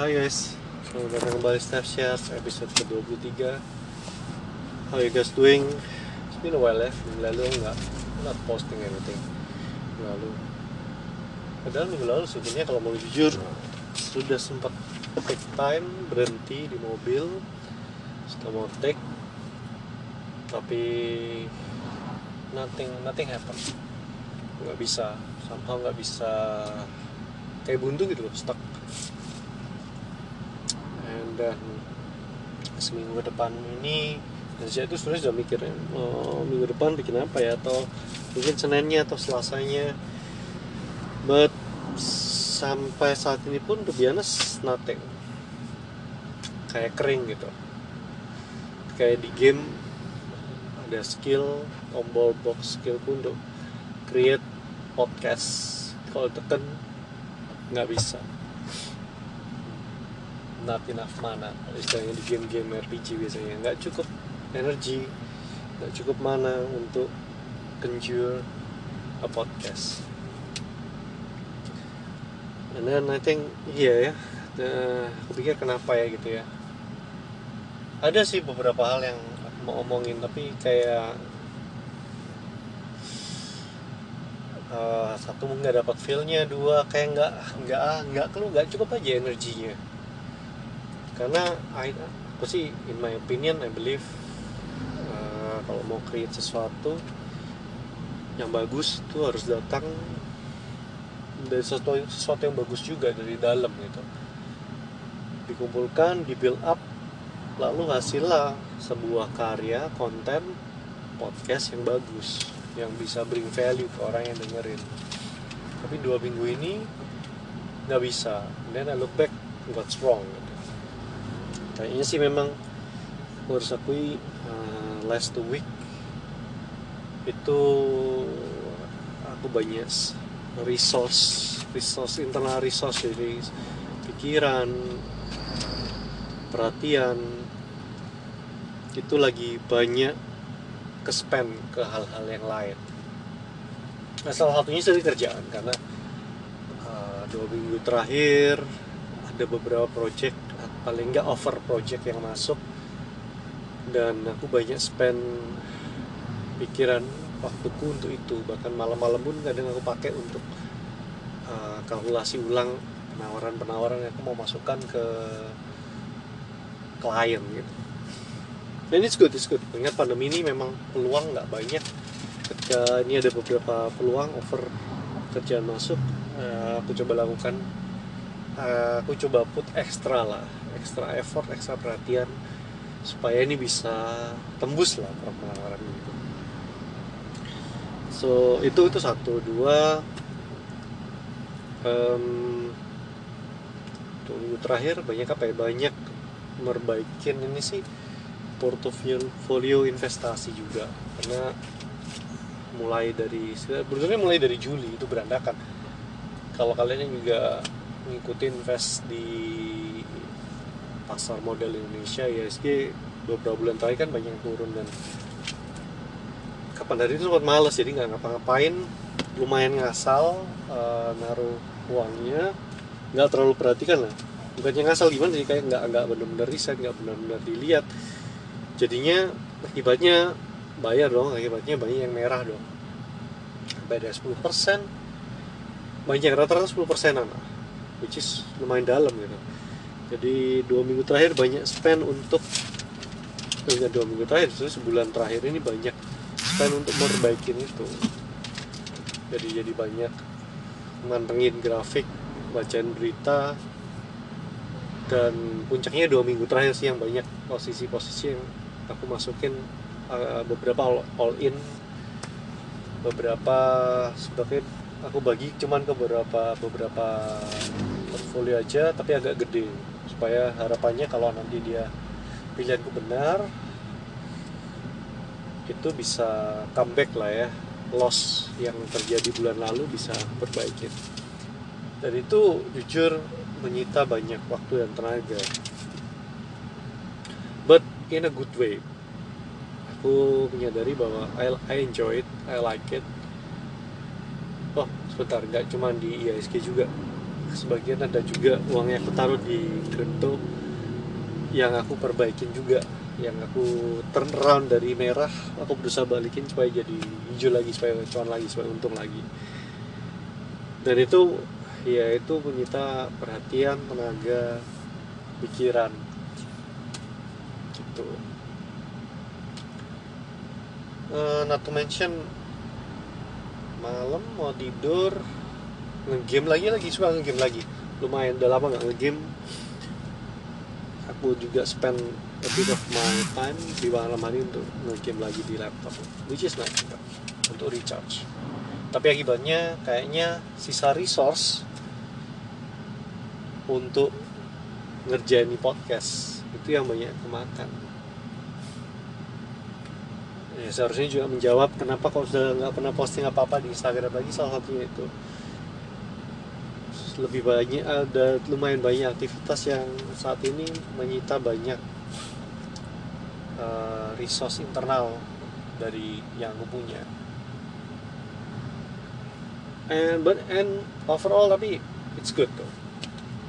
Hai guys, selamat datang kembali di Snap Shares episode ke-23 How you guys doing? It's been a while ya, minggu lalu nggak not posting anything. Minggu lalu. Padahal minggu lalu sebenarnya kalau mau jujur Sudah sempat take time, berhenti di mobil Sudah mau take. Tapi Nothing, nothing happen nggak bisa somehow nggak bisa kayak buntu gitu loh stuck then seminggu depan ini dan saya itu sebenarnya sudah mikirin oh, minggu depan bikin apa ya atau mungkin seninnya atau selasanya. But sampai saat ini pun to be honest nothing. Kayak kering gitu. Kayak di game ada skill tombol box skill pun untuk create podcast. Kalau tekan nggak bisa enough mana. Istilahnya di game-game RPG biasanya. Nggak cukup energi nggak cukup mana untuk conjure a podcast. And then I think iya ya uh, aku pikir kenapa ya gitu ya. Ada sih beberapa hal yang aku mau omongin tapi kayak uh, satu nggak dapat feelnya dua kayak nggak nggak nggak keluar nggak cukup aja energinya karena I, aku sih in my opinion I believe uh, kalau mau create sesuatu yang bagus itu harus datang dari sesuatu sesuatu yang bagus juga dari dalam gitu. Dikumpulkan di build up lalu hasilnya sebuah karya konten podcast yang bagus yang bisa bring value ke orang yang dengerin. Tapi dua minggu ini nggak bisa. Then I look back what's wrong. Kayaknya sih memang harus akui uh, last week itu aku banyak resource resource internal resource jadi pikiran perhatian itu lagi banyak ke spend ke hal-hal yang lain. Nah, salah satunya dari kerjaan karena uh, dua minggu terakhir ada beberapa project paling nggak over project yang masuk dan aku banyak spend pikiran waktuku untuk itu bahkan malam-malam pun kadang aku pakai untuk uh, kalkulasi ulang penawaran-penawaran yang aku mau masukkan ke klien gitu dan it's good, it's good. Ingat pandemi ini memang peluang nggak banyak. Ketika ini ada beberapa peluang over kerjaan masuk, uh, aku coba lakukan. Uh, aku coba put ekstra lah, ekstra effort, ekstra perhatian supaya ini bisa tembus lah penawaran itu. So itu itu satu dua. Um, minggu terakhir banyak apa ya banyak merbaikin ini sih portofolio investasi juga karena mulai dari sebenarnya mulai dari Juli itu berandakan kalau kalian juga ngikutin invest di pasar modal Indonesia ISG beberapa bulan terakhir kan banyak turun dan kapan dari itu sempat males jadi nggak ngapa-ngapain lumayan ngasal uh, naruh uangnya. Nggak terlalu perhatikan lah. Bukannya ngasal gimana sih kayak nggak nggak benar-benar riset nggak benar-benar dilihat. Jadinya akibatnya bayar dong akibatnya banyak yang merah dong. Beda 10% banyak rata-rata 10 persenan which is lumayan dalam gitu. Jadi dua minggu terakhir banyak spend untuk enggak dua minggu terakhir terus sebulan terakhir ini banyak spend untuk memperbaikin itu jadi jadi banyak mantengin grafik bacain berita dan puncaknya dua minggu terakhir sih yang banyak posisi-posisi yang aku masukin uh, beberapa all, all in beberapa sebagai aku bagi cuman ke beberapa beberapa portfolio aja tapi agak gede. Supaya harapannya kalau nanti dia pilihanku benar itu bisa comeback lah ya. Loss yang terjadi bulan lalu bisa perbaiki. Dan itu jujur menyita banyak waktu dan tenaga. But in a good way. Aku menyadari bahwa I, I enjoy it I like it. Oh sebentar nggak cuma di IISG juga sebagian ada juga uang yang aku taruh di kripto yang aku perbaikin juga yang aku turn around dari merah aku berusaha balikin supaya jadi hijau lagi supaya cuan lagi supaya untung lagi. Dan itu ya itu menyita perhatian tenaga pikiran. Gitu. Uh, not to mention malam mau tidur ngegame lagi lagi suka ngegame lagi. Lumayan udah lama nggak ngegame. Aku juga spend a bit of my time di malam hari untuk ngegame lagi di laptop. Which is nice juga untuk recharge. Tapi akibatnya kayaknya sisa resource untuk ngerjain podcast itu yang banyak kemakan ya seharusnya juga menjawab kenapa kau sudah nggak pernah posting apa-apa di Instagram lagi salah satunya itu lebih banyak ada lumayan banyak aktivitas yang saat ini menyita banyak uh, resource internal dari yang aku punya. And but and overall tapi it's good tuh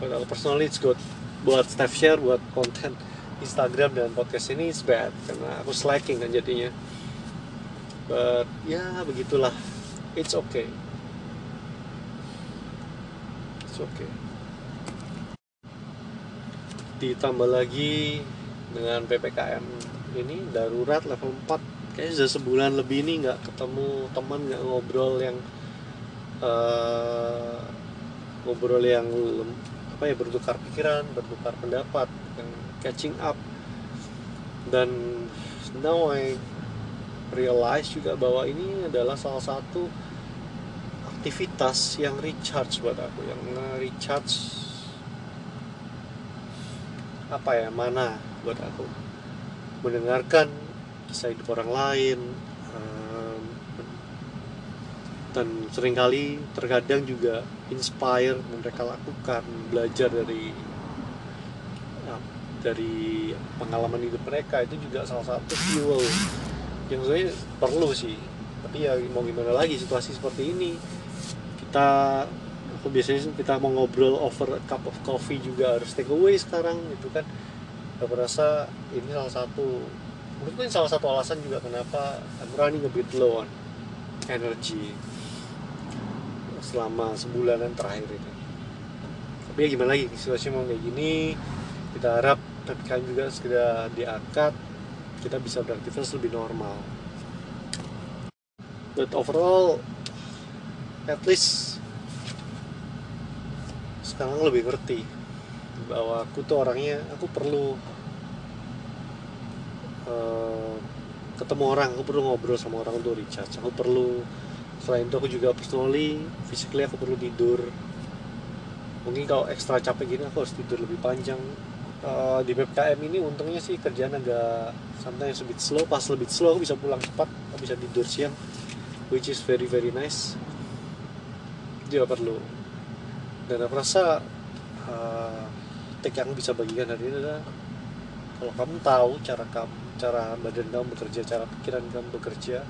but personally it's good. Buat staff share buat konten Instagram dan podcast ini is bad. Karena aku slacking kan jadinya. But ya begitulah. It's okay okay ditambah lagi dengan ppkm ini darurat level 4 kayaknya sudah sebulan lebih ini nggak ketemu teman nggak ngobrol yang uh, ngobrol yang apa ya bertukar pikiran bertukar pendapat dan catching up. Dan now I realize juga bahwa ini adalah salah satu aktivitas yang recharge buat aku yang recharge apa ya mana buat aku. Mendengarkan kisah hidup orang lain dan sering kali terkadang juga inspire mereka lakukan belajar dari ya, dari pengalaman hidup mereka. Itu juga salah satu fuel yang sebenarnya perlu sih. Tapi ya mau gimana lagi situasi seperti ini kita aku biasanya kita mau ngobrol over a cup of coffee juga harus take away sekarang gitu kan. Aku rasa ini salah satu menurutku salah satu alasan juga kenapa I'm running a bit low on energy selama sebulanan terakhir ini. Tapi ya gimana lagi situasi mau kayak gini kita harap PPKM juga segera diangkat kita bisa beraktivitas lebih normal. But overall at least sekarang lebih ngerti bahwa aku tuh orangnya aku perlu uh, ketemu orang aku perlu ngobrol sama orang untuk recharge. Aku perlu selain itu aku juga personally physically aku perlu tidur. Mungkin kalau ekstra capek gini aku harus tidur lebih panjang. Uh, di PPKM ini untungnya sih kerjaan agak sometimes a bit slow. Pas lebih slow aku bisa pulang cepat aku bisa tidur siang which is very very nice juga perlu. Dan aku rasa uh, tag yang bisa bagikan hari ini adalah kalau kamu tahu cara kamu cara badan kamu bekerja cara pikiran kamu bekerja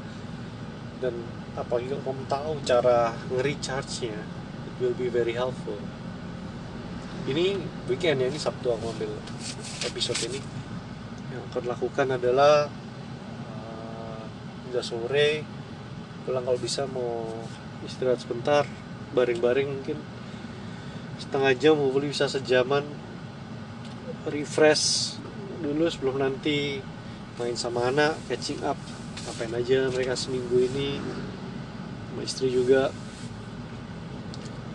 dan apalagi kalau kamu tahu cara nge-recharge nya it will be very helpful. Ini weekend ya ini Sabtu aku ambil episode ini. Yang akan lakukan adalah uh, udah sore pulang kalau bisa mau istirahat sebentar baring-baring mungkin. Setengah jam hopefully bisa sejaman. Refresh dulu sebelum nanti main sama anak catching up. Ngapain aja mereka seminggu ini? Sama istri juga.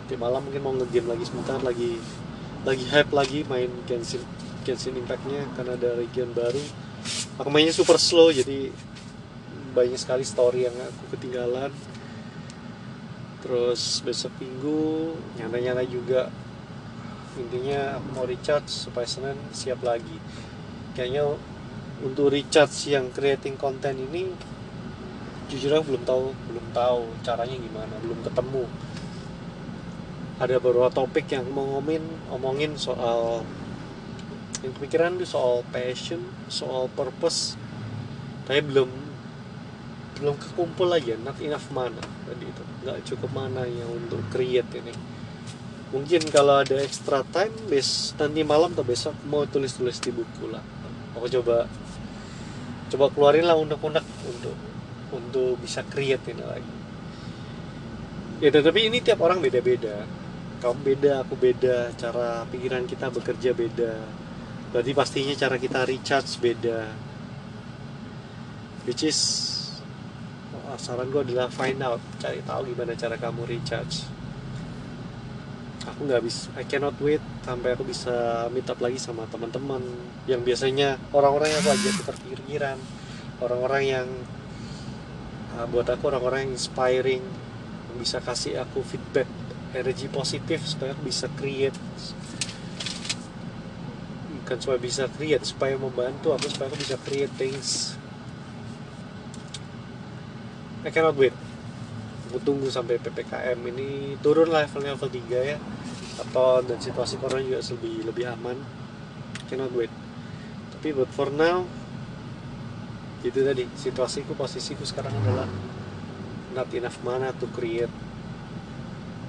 Di malam mungkin mau ngegame lagi sebentar lagi lagi hype lagi main Genshin Genshin Impactnya karena ada region baru. Aku mainnya super slow jadi banyak sekali story yang aku ketinggalan terus besok minggu nyana-nyana juga. Intinya aku mau recharge supaya Senin siap lagi. Kayaknya untuk recharge yang creating content ini jujur aku belum tahu belum tahu caranya gimana belum ketemu. Ada beberapa topik yang mau ngomongin omongin soal yang kepikiran tuh soal passion soal purpose. Tapi belum belum kekumpul aja not enough mana tadi itu. Nggak cukup mana yang untuk create ini. Mungkin kalau ada extra time bes nanti malam atau besok mau tulis-tulis di buku lah. Aku coba coba keluarin lah unek-unek untuk untuk bisa create ini lagi. Ya tapi ini tiap orang beda-beda. Kamu beda aku beda cara pikiran kita bekerja beda. Berarti pastinya cara kita recharge beda. Which is saran gue adalah find out cari tahu gimana cara kamu recharge. Aku nggak bisa I cannot wait sampai aku bisa meet up lagi sama teman-teman. Yang biasanya orang-orang yang aku ajak tukar orang-orang yang uh, buat aku orang-orang yang inspiring yang bisa kasih aku feedback energi positif supaya aku bisa create. Bukan supaya bisa create supaya membantu aku supaya aku bisa create things I cannot wait. Aku tunggu sampai PPKM ini turun levelnya level 3 ya. Atau dan situasi corona juga lebih lebih aman. Cannot wait. Tapi but for now itu tadi situasiku posisiku sekarang adalah not enough mana to create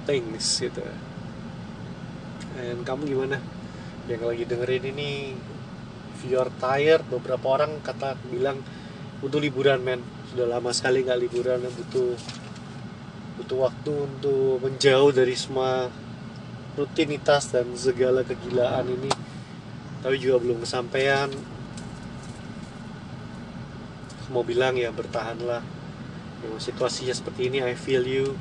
things gitu. Dan kamu gimana? Yang lagi dengerin ini if you are tired beberapa orang kata bilang butuh liburan men. Sudah lama sekali nggak liburan butuh butuh waktu untuk menjauh dari semua rutinitas dan segala kegilaan ini. Tapi juga belum kesampaian. Mau bilang ya bertahanlah. Memang situasinya seperti ini I feel you.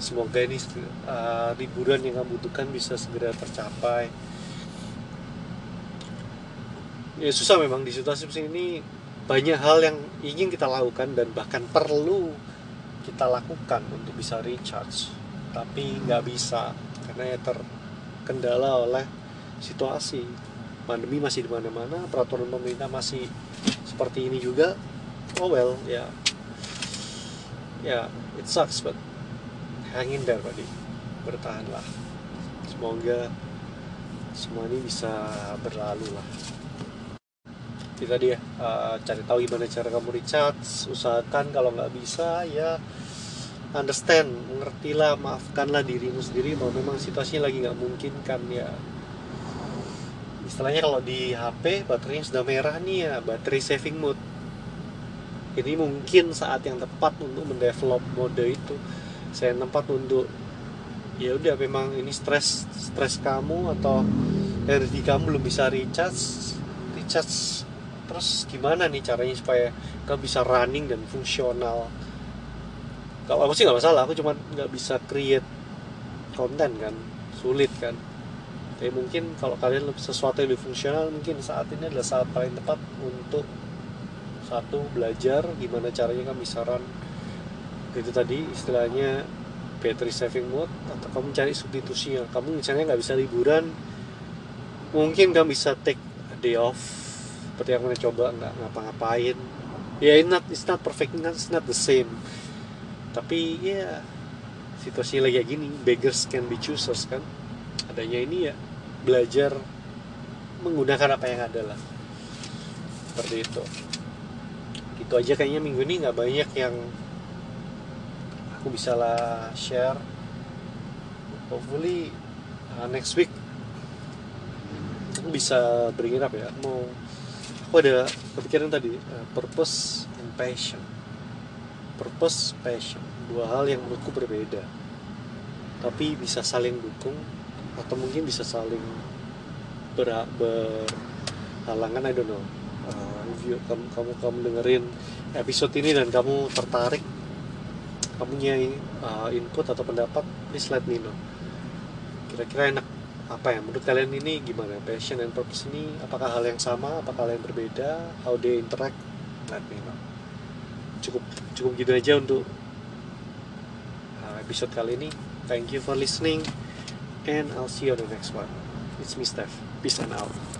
Semoga ini uh, liburan yang kamu butuhkan bisa segera tercapai. Ya susah memang di situasi seperti ini banyak hal yang ingin kita lakukan dan bahkan perlu kita lakukan untuk bisa recharge. Tapi nggak bisa karena ya terkendala oleh situasi. Pandemi masih di mana-mana peraturan pemerintah masih seperti ini juga. Oh well ya. Ya it sucks but hang in there buddy. Bertahanlah. Semoga semua ini bisa berlalu lah kita dia uh, cari tahu gimana cara kamu recharge. Usahakan kalau nggak bisa ya understand mengertilah maafkanlah dirimu sendiri bahwa memang situasinya lagi nggak mungkin kan ya. Istilahnya kalau di HP baterainya sudah merah nih ya baterai saving mode. Ini mungkin saat yang tepat untuk mendevelop mode itu. Saya tempat untuk ya udah memang ini stres stres kamu atau energi kamu belum bisa recharge recharge terus gimana nih caranya supaya kamu bisa running dan fungsional? Kalau aku sih nggak masalah aku cuma nggak bisa create konten kan sulit kan. Tapi mungkin kalau kalian sesuatu yang lebih fungsional mungkin saat ini adalah saat paling tepat untuk satu belajar gimana caranya kamu bisa run. Itu tadi istilahnya battery saving mode atau kamu cari substitusinya kamu misalnya nggak bisa liburan mungkin kamu bisa take a day off seperti yang pernah coba nggak ngapa-ngapain. Ya yeah, not it's not perfect it's not the same. Tapi ya yeah, situasinya lagi kayak gini beggars can be choosers kan? Adanya ini ya belajar menggunakan apa yang ada lah. Seperti itu. Itu aja kayaknya minggu ini nggak banyak yang aku bisa lah share. Hopefully uh, next week aku bisa bring it up ya. Mau aku ada kepikiran tadi uh, purpose and passion. Purpose passion. Dua hal yang menurutku berbeda. Tapi bisa saling dukung atau mungkin bisa saling ber, berhalangan I don't know. Uh, if you, kamu, kamu kamu dengerin episode ini dan kamu tertarik kamu punya uh, input atau pendapat please let me know. Kira-kira enak apa ya menurut kalian ini gimana? Passion and purpose ini apakah hal yang sama apakah hal yang berbeda? How they interact? Let me know cukup cukup gitu aja untuk uh, episode kali ini. Thank you for listening and I'll see you on the next one. It's me Steph. Peace and out